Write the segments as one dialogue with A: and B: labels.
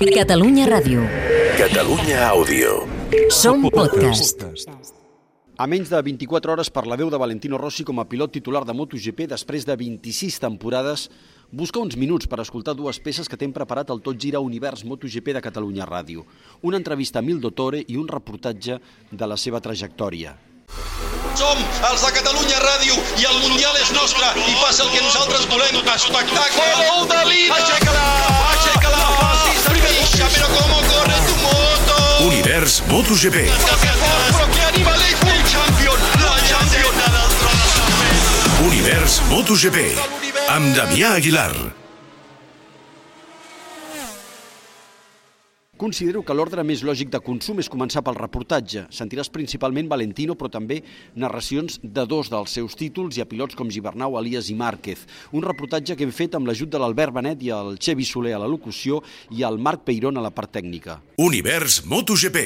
A: Catalunya Ràdio.
B: Catalunya Àudio.
A: Som podcast.
C: A menys de 24 hores per la veu de Valentino Rossi com a pilot titular de MotoGP després de 26 temporades, busca uns minuts per escoltar dues peces que t'hem preparat al Tot Gira Univers MotoGP de Catalunya Ràdio. Una entrevista a Mil Dottore i un reportatge de la seva trajectòria.
D: Som els de Catalunya Ràdio i el Mundial és nostre i passa el que nosaltres volem. Espectacle! Gol de Lina!
B: Univers MotoGP. Univers MotoGP. Amb Damià Aguilar.
C: Considero que l'ordre més lògic de consum és començar pel reportatge. Sentiràs principalment Valentino, però també narracions de dos dels seus títols i a pilots com Gibernau, Elias i Márquez. Un reportatge que hem fet amb l'ajut de l'Albert Benet i el Xevi Soler a la locució i el Marc Peirón a la part tècnica.
B: Univers MotoGP.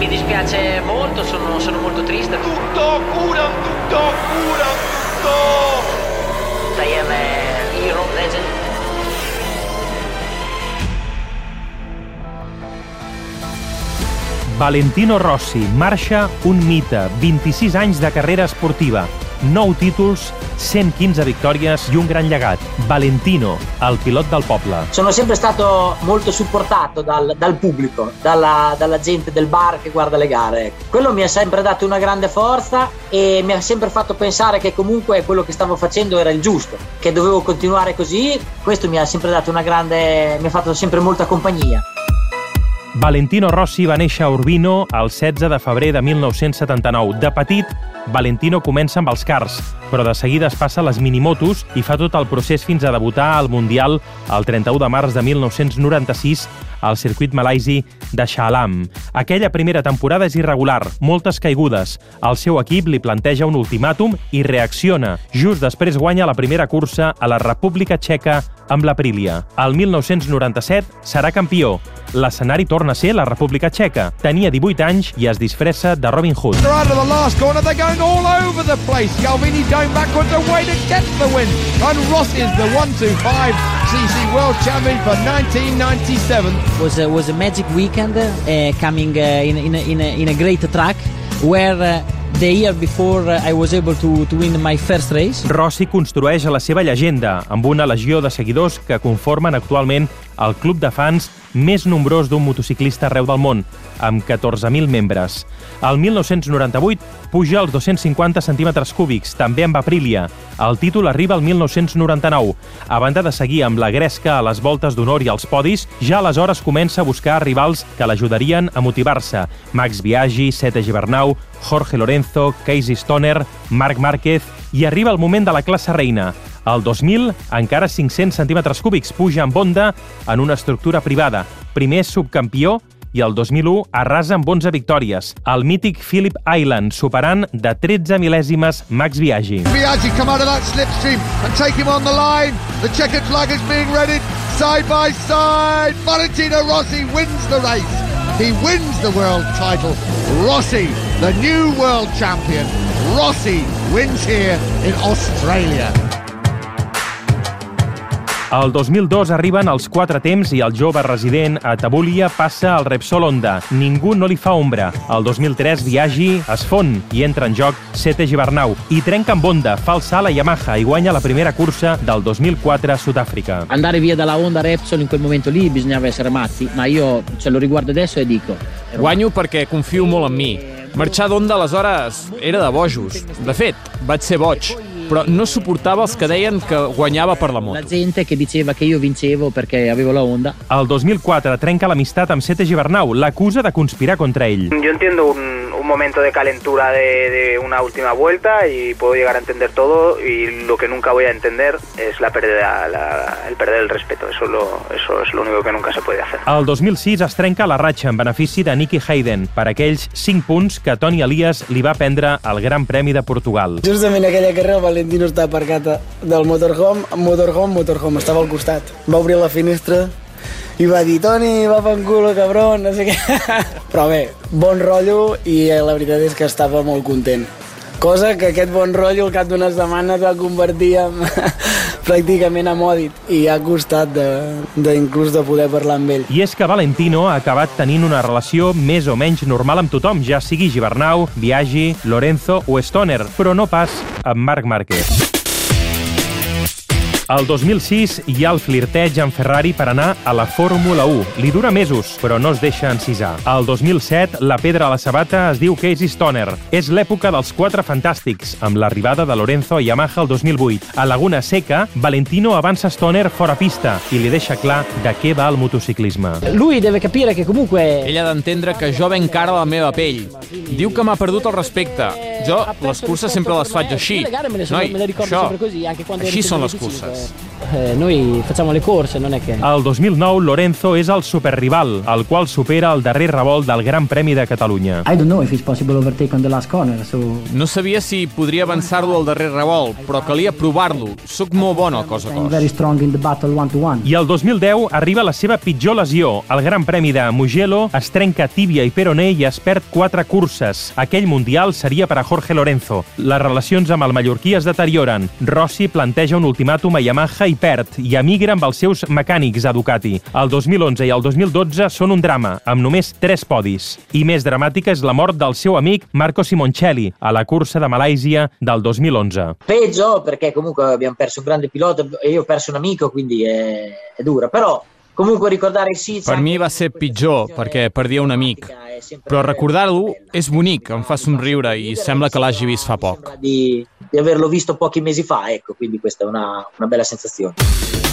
E: Mi dispiace molto, sono, sono molto triste.
D: Tutto cura, tutto cura, tutto!
E: I am a hero,
F: Valentino Rossi marxa un mite, 26 anys de carrera esportiva, 9 títols, 115 vittories i un gran llegat. Valentino, el pilot del poble.
G: Sono sempre stato molto supportato dal, dal pubblico, dalla, dalla gente del bar che guarda le gare. Quello mi ha sempre dato una grande forza e mi ha sempre fatto pensare che comunque quello che stavo facendo era il giusto, che dovevo continuare così. Questo mi ha sempre dato una grande, mi ha fatto sempre molta compagnia.
F: Valentino Rossi va néixer a Urbino el 16 de febrer de 1979. De petit, Valentino comença amb els cars, però de seguida es passa a les minimotos i fa tot el procés fins a debutar al Mundial el 31 de març de 1996 al circuit malaisi de Shah Alam. Aquella primera temporada és irregular, moltes caigudes. El seu equip li planteja un ultimàtum i reacciona. Just després guanya la primera cursa a la República Txeca amb l'Aprilia. El 1997 serà campió. L'escenari torna a ser la República Txeca. Tenia 18 anys i es disfressa de Robin Hood.
H: They're out of the last corner. They're going all over the place. Galvini going backwards away to get the win. And Ross is the 125 CC World Champion for 1997.
I: was a, was a magic weekend uh, coming uh, in, in, a, in, a, in a great track where uh, the year before uh, I was able to, to win my first race.
F: Rossi construeix la seva llegenda amb una legió de seguidors que conformen actualment el club de fans més nombrós d'un motociclista arreu del món, amb 14.000 membres. El 1998 puja als 250 centímetres cúbics, també amb Aprilia. El títol arriba al 1999. A banda de seguir amb la gresca a les voltes d'honor i als podis, ja aleshores comença a buscar rivals que l'ajudarien a motivar-se. Max Biaggi, Sete Gibernau, Jorge Lorenzo, Casey Stoner, Marc Márquez i arriba el moment de la classe reina. El 2000, encara 500 centímetres cúbics, puja amb Honda en una estructura privada. Primer subcampió i el 2001 arrasa amb 11 victòries. El mític Phillip Island, superant de 13 mil·lèsimes Max Biaggi.
H: Biaggi come out of that slipstream and take him on the line. The checkered flag is being readied side by side. Valentino Rossi wins the race. He wins the world title. Rossi, the new world champion. Rossi wins here in Australia.
F: El 2002 arriben els quatre temps i el jove resident a Tabulia passa al Repsol Honda. Ningú no li fa ombra. El 2003 Viagi es fon i entra en joc Sete Gibernau i trenca amb Honda, fa el salt a Yamaha i guanya la primera cursa del 2004 a Sudàfrica.
I: Andare via dalla Honda Repsol in quel momento lì bisognava essere matti, ma io ce lo riguardo adesso e dico...
J: Guanyo perquè confio molt en mi. Marxar d'Onda aleshores era de bojos. De fet, vaig ser boig, però no suportava els que deien que guanyava per la
I: La
J: moto.
I: gente che diceva che io vincevo perché avevo la Honda.
F: El 2004 trenca l'amistat amb Sete Gibernau, l'acusa de conspirar contra ell.
K: Yo entiendo un, un momento de calentura de, de una última vuelta y puedo llegar a entender todo y lo que nunca voy a entender es la pérdida, la- el perder el respeto. Eso, es lo, eso es lo único que nunca se puede hacer.
F: El 2006 es trenca la ratxa en benefici de Nicky Hayden per aquells 5 punts que Toni Elias li va prendre al Gran Premi de Portugal.
L: Justament aquella carrera el Valentino estava aparcat del motorhome, motorhome, motorhome, estava al costat. Va obrir la finestra i va dir, Toni, va per culo, cabron, no sé què. Però bé, bon rotllo i eh, la veritat és que estava molt content. Cosa que aquest bon rotllo al cap d'unes setmanes va convertir en, pràcticament amòdit i ha costat de, de, inclús de poder parlar amb ell.
F: I és que Valentino ha acabat tenint una relació més o menys normal amb tothom, ja sigui Gibernau, Biagi, Lorenzo o Stoner, però no pas amb Marc Márquez. El 2006 hi ha el flirteig amb Ferrari per anar a la Fórmula 1. Li dura mesos, però no es deixa encisar. El 2007, la pedra a la sabata es diu Casey Stoner. És l'època dels quatre fantàstics, amb l'arribada de Lorenzo a Yamaha el 2008. A Laguna Seca, Valentino avança Stoner fora pista i li deixa clar de què va el motociclisme.
I: Lui deve capire che comunque...
J: Ella ha d'entendre que jo venc cara a la meva pell. Diu que m'ha perdut el respecte. Jo les curses sempre les faig així. Noi, això, així són les curses.
I: Eh, noi facciamo le corse, non è che...
F: El 2009, Lorenzo és el superrival, el qual supera el darrer revolt del Gran Premi de Catalunya.
I: I don't know if it's possible overtake on the last corner, so...
J: No sabia si podria avançar-lo al darrer revolt, però calia provar-lo. Soc molt bon al cos a cos.
I: very strong in the battle one to one.
F: I el 2010 arriba la seva pitjor lesió. El Gran Premi de Mugello es trenca tíbia i peroné i es perd quatre curses. Aquell mundial seria per a Jorge Lorenzo. Les relacions amb el mallorquí es deterioren. Rossi planteja un ultimàtum a Yamaha i perd, i emigra amb els seus mecànics a Ducati. El 2011 i el 2012 són un drama, amb només tres podis. I més dramàtica és la mort del seu amic Marco Simoncelli a la cursa de Malàisia del 2011.
G: Peggio perché comunque abbiamo perso un grande pilota e io ho perso un amico, quindi è, è dura. Però comunque ricordare Sizza...
J: Per mi va ser pitjor, perquè perdia un amic. Però recordar-lo és bonic, em fa somriure i sembla que l'hagi vist fa poc.
G: Di, di averlo visto pochi mesi fa, ecco, quindi questa è una, una bella sensazione.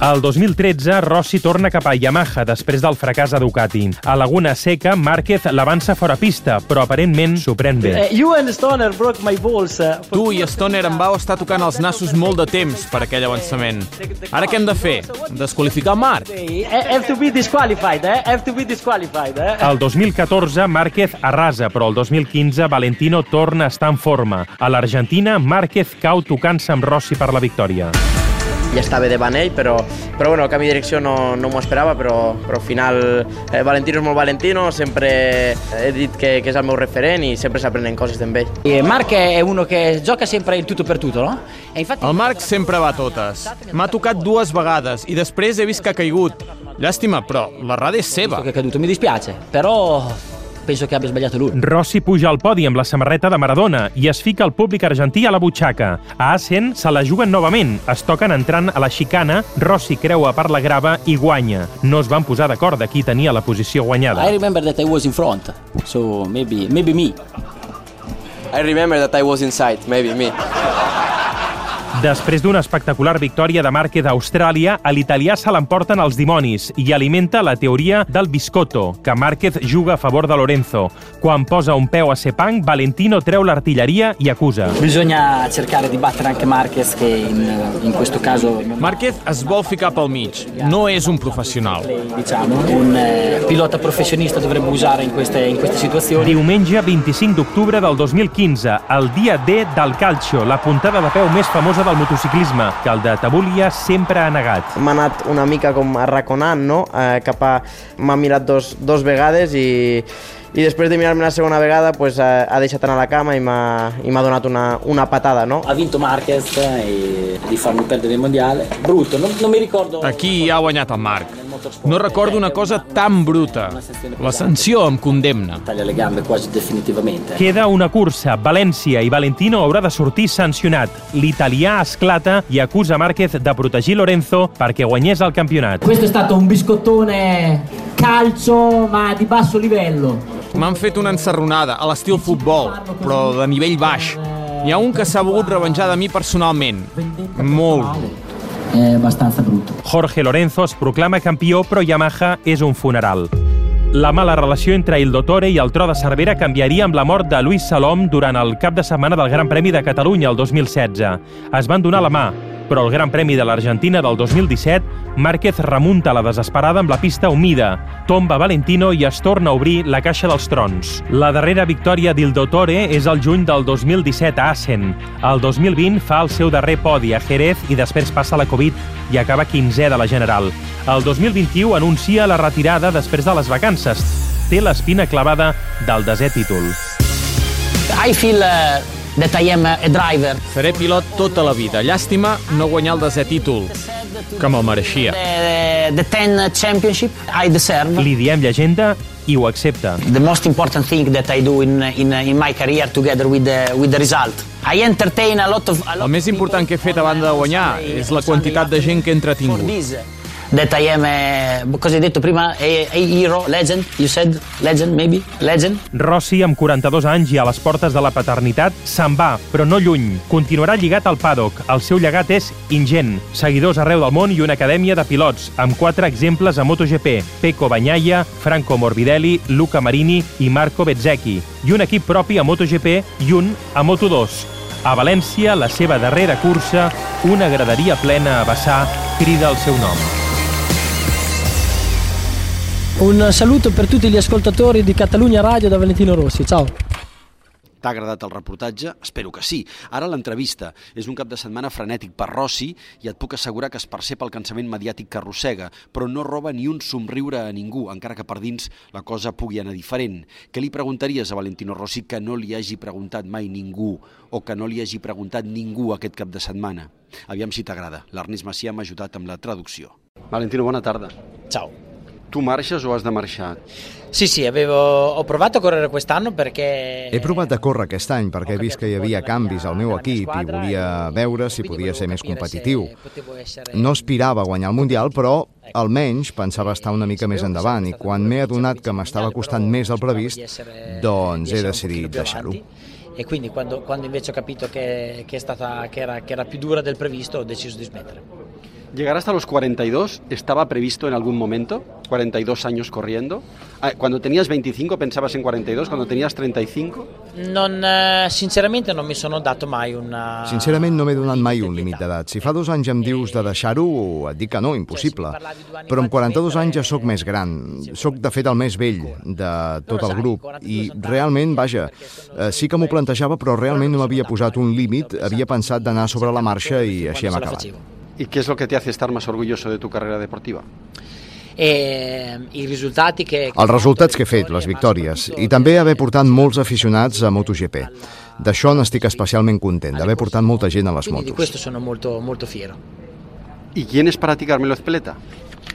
F: El 2013, Rossi torna cap a Yamaha després del fracàs a Ducati. A Laguna Seca, Márquez l'avança fora pista, però aparentment s'ho pren bé.
I: Eh, you and Stoner broke my balls. Uh,
J: Tu i Stoner em vau estar tocant els nassos molt de temps per aquell avançament. Ara què hem de fer? Desqualificar Marc?
I: have to be disqualified, eh? Have to be disqualified, eh?
F: El 2014, Márquez arrasa, però el 2015 Valentino torna a estar en forma. A l'Argentina, Márquez cau tocant-se amb Rossi per la victòria.
M: Ja estava davant ell, però, però bueno, el canvi de direcció no, no m'ho esperava, però, però al final eh, Valentino és molt Valentino, sempre he dit que, que és el meu referent i sempre s'aprenen coses d'en ell.
I: E Mark è uno che gioca sempre il tutto per tutto, no? E infatti
J: El Marc sempre va a totes. M'ha tocat dues vegades i després he vist que ha caigut. Llàstima, però la rada és seva.
I: che è caduto, mi dispiace, però penso che abbia sbagliato lui.
F: Rossi puja al podi amb la samarreta de Maradona i es fica el públic argentí a la butxaca. A Assen se la juguen novament. Es toquen entrant a la xicana, Rossi creua per la grava i guanya. No es van posar d'acord de qui tenia la posició guanyada.
I: I remember that I was in front, so maybe maybe me.
M: I remember that I was inside, maybe me.
F: Després d'una espectacular victòria de Márquez a Austràlia, a l'italià se l'emporten els dimonis i alimenta la teoria del biscotto, que Márquez juga a favor de Lorenzo. Quan posa un peu a Sepang, Valentino treu l'artilleria i acusa.
I: Bisogna cercare di battere anche Marquez che in, in questo caso
J: Márquez es vol ficar pel mig. No és un professional.
I: diciamo un eh, pilota professionista dovrebbe usare in queste, in queste situazioni.
F: Diumenge 25 d'octubre del 2015, el dia D del calcio, la puntada de peu més famosa del motociclisme, que el de Tabulia sempre ha negat.
M: M'ha anat una mica com arraconant, no? Eh, cap a... M'ha mirat dos, dos vegades i, i després de mirar-me la segona vegada pues, ha, ha deixat anar a la cama i m'ha i m'ha donat una, una patada, no?
I: Ha vinto Marquez e di farmi perdere il mondiale. Brutto, non, non mi ricordo.
J: Aquí ha guanyat el Marc. No recordo una cosa tan bruta. La sanció em condemna.
F: Queda una cursa. València i Valentino haurà de sortir sancionat. L'italià esclata i acusa Márquez de protegir Lorenzo perquè guanyés el campionat.
I: Questo è stato un biscottone calcio ma di basso livello.
J: M'han fet una ensarronada, a l'estil futbol, però de nivell baix. Hi ha un que s'ha volgut revenjar de mi personalment. Molt.
I: È abbastanza brutto.
F: Jorge Lorenzo es proclama campió, però Yamaha és un funeral. La mala relació entre Il Dottore i el tro de Cervera canviaria amb la mort de Luis Salom durant el cap de setmana del Gran Premi de Catalunya el 2016. Es van donar la mà, però el Gran Premi de l'Argentina del 2017, Márquez remunta la desesperada amb la pista humida, tomba Valentino i es torna a obrir la caixa dels trons. La darrera victòria d'Il Dottore és el juny del 2017 a Assen. El 2020 fa el seu darrer podi a Jerez i després passa la Covid i acaba 15è de la General. El 2021 anuncia la retirada després de les vacances. Té l'espina clavada del desè títol.
I: I feel uh, that I am a driver.
J: Seré pilot tota la vida. Llàstima no guanyar el desè títol, que me'l mereixia.
I: The, the 10 championship I deserve.
F: Li diem llegenda i ho accepta.
I: The most important thing that I do in, in, in my career together with the, with the result. I entertain a lot of... A lot
J: El més important que he fet a banda de guanyar és la quantitat de gent que he entretingut.
I: That I am, a, cosa hai detto prima, a, a hero, legend, you said, legend maybe, legend.
F: Rossi, amb 42 anys i a les portes de la paternitat, se'n va, però no lluny. Continuarà lligat al paddock. El seu llegat és ingent. Seguidors arreu del món i una acadèmia de pilots, amb quatre exemples a MotoGP. Pecco Bagnaia, Franco Morbidelli, Luca Marini i Marco Bezzecchi. I un equip propi a MotoGP i un a Moto2. A València, la seva darrera cursa, una graderia plena a vessar crida el seu nom.
N: Un saluto per tutti gli ascoltatori di Catalunya Radio da Valentino Rossi. Ciao.
C: T'ha agradat el reportatge? Espero que sí. Ara l'entrevista. És un cap de setmana frenètic per Rossi i et puc assegurar que es percep el cansament mediàtic que arrossega, però no roba ni un somriure a ningú, encara que per dins la cosa pugui anar diferent. Què li preguntaries a Valentino Rossi que no li hagi preguntat mai ningú o que no li hagi preguntat ningú aquest cap de setmana? Aviam si t'agrada. L'Ernest Macià m'ha ajudat amb la traducció. Valentino, bona tarda.
G: Ciao.
C: Tu marxes o has de marxar?
G: Sì, sì, avevo, ho provato a correre quest'anno perché...
O: He provat a córrer aquest any perquè he vist que hi havia canvis al meu equip i volia veure si podia ser més competitiu. No aspirava a guanyar el Mundial, però almenys pensava estar una mica més endavant i quan m'he adonat que m'estava costant més el previst, doncs he decidit deixar-ho.
G: E quindi quando, quando invece ho capito che, che, è stata, che, era, che era più dura del previsto ho deciso di smettere.
C: Llegar hasta los 42 estaba previsto en algún momento, 42 años corriendo. Ah, Cuando tenías 25 pensabas en 42, cuando tenías 35.
G: Non, eh, sinceramente non mi sono dato mai una...
O: Sincerament no m'he donat mai un límit d'edat. Si fa dos anys em dius de deixar-ho, et dic que no, impossible. Però amb 42 anys ja sóc més gran. Sóc, de fet, el més vell de tot el grup. I realment, vaja, eh, sí que m'ho plantejava, però realment no m'havia posat un límit. Havia pensat d'anar sobre la marxa i així hem acabat.
C: ¿Y qué es lo que te hace estar más orgulloso de tu carrera deportiva?
G: E, I risultati che...
O: Els resultats que he fet, les victòries, i també haver portat molts aficionats a MotoGP. D'això n'estic especialment content, d'haver portat molta gent a les
G: Quindi di
O: motos.
G: questo sono molto, molto fiero.
C: ¿Y quién es para ti Carmelo Ezpeleta?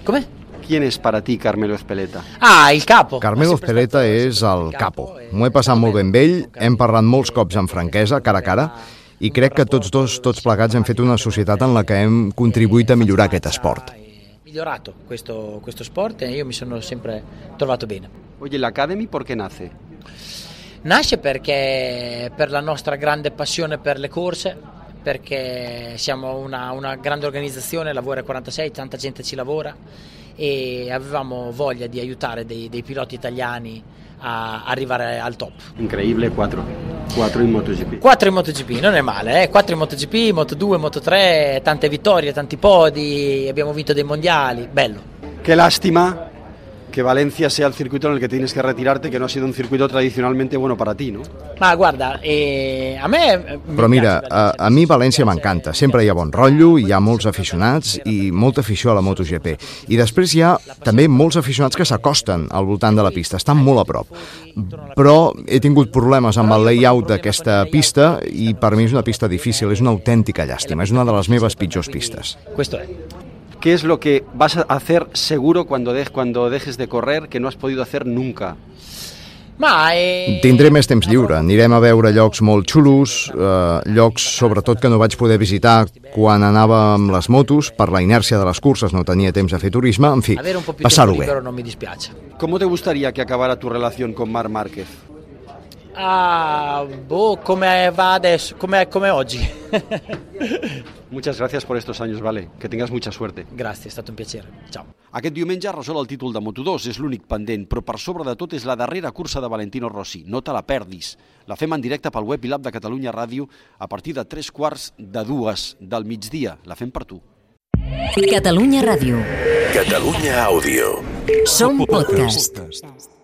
G: ¿Cómo?
C: ¿Quién es para ti Carmelo Ezpeleta?
G: Ah, il capo.
O: Carmelo Ezpeleta és el capo. M'ho he passat molt ben vell, hem parlat molts cops amb franquesa, cara a cara, i crec que tots dos, tots plegats, hem fet una societat en la que hem contribuït a millorar aquest esport.
G: migliorato questo, questo sport e io mi sono sempre trovato bene.
C: Oye, l'Academy por qué nace?
G: Nasce perché per la nostra grande passione per le corse, perché siamo una, una grande organizzazione, lavora 46, tanta gente ci lavora e avevamo voglia di aiutare dei, dei piloti italiani a arrivare al top.
C: Increíble, cuatro. Cuatro in MotoGP.
G: 4 in MotoGP, non è male, eh? 4 in MotoGP, Moto2, Moto3, tante vittorie, tanti podi, abbiamo vinto dei mondiali, bello.
C: Qué lástima que Valencia sea el circuito en el que tienes que retirarte, que no ha sido un circuito tradicionalmente bueno para ti, ¿no?
G: Ma guarda, eh, a me... eh, mi
O: Però mira, a, a mi València m'encanta. Sempre hi ha bon rotllo, hi ha molts aficionats i molta afició a la MotoGP. I després hi ha també molts aficionats que s'acosten al voltant de la pista, estan molt a prop. Però he tingut problemes amb el layout d'aquesta pista i per mi és una pista difícil, és una autèntica llàstima, és una de les meves pitjors pistes.
G: Questo è.
C: ¿Qué es lo que vas a hacer seguro cuando, de- cuando dejes de correr que no has podido hacer nunca?
G: Ma eh,
O: Tindré més temps lliure, anirem a veure llocs molt xulos, eh, llocs sobretot que no vaig poder visitar quan anava amb les motos, per la inèrcia de les curses no tenia temps de fer turisme, en fi, passar-ho bé.
C: ¿Cómo te gustaría que acabara tu relación con Mar Márquez?
G: Ah, boh, come va adesso, come, come oggi.
C: Muchas gracias por estos años, vale. Que tengas mucha suerte.
G: Grazie, è stato un piacere. Ciao.
C: Aquest diumenge es resol el títol de Moto2, és l'únic pendent, però per sobre de tot és la darrera cursa de Valentino Rossi. No te la perdis. La fem en directe pel web i l'app de Catalunya Ràdio a partir de tres quarts de dues del migdia. La fem per tu.
A: Catalunya Ràdio.
B: Catalunya Àudio.
A: Som podcast.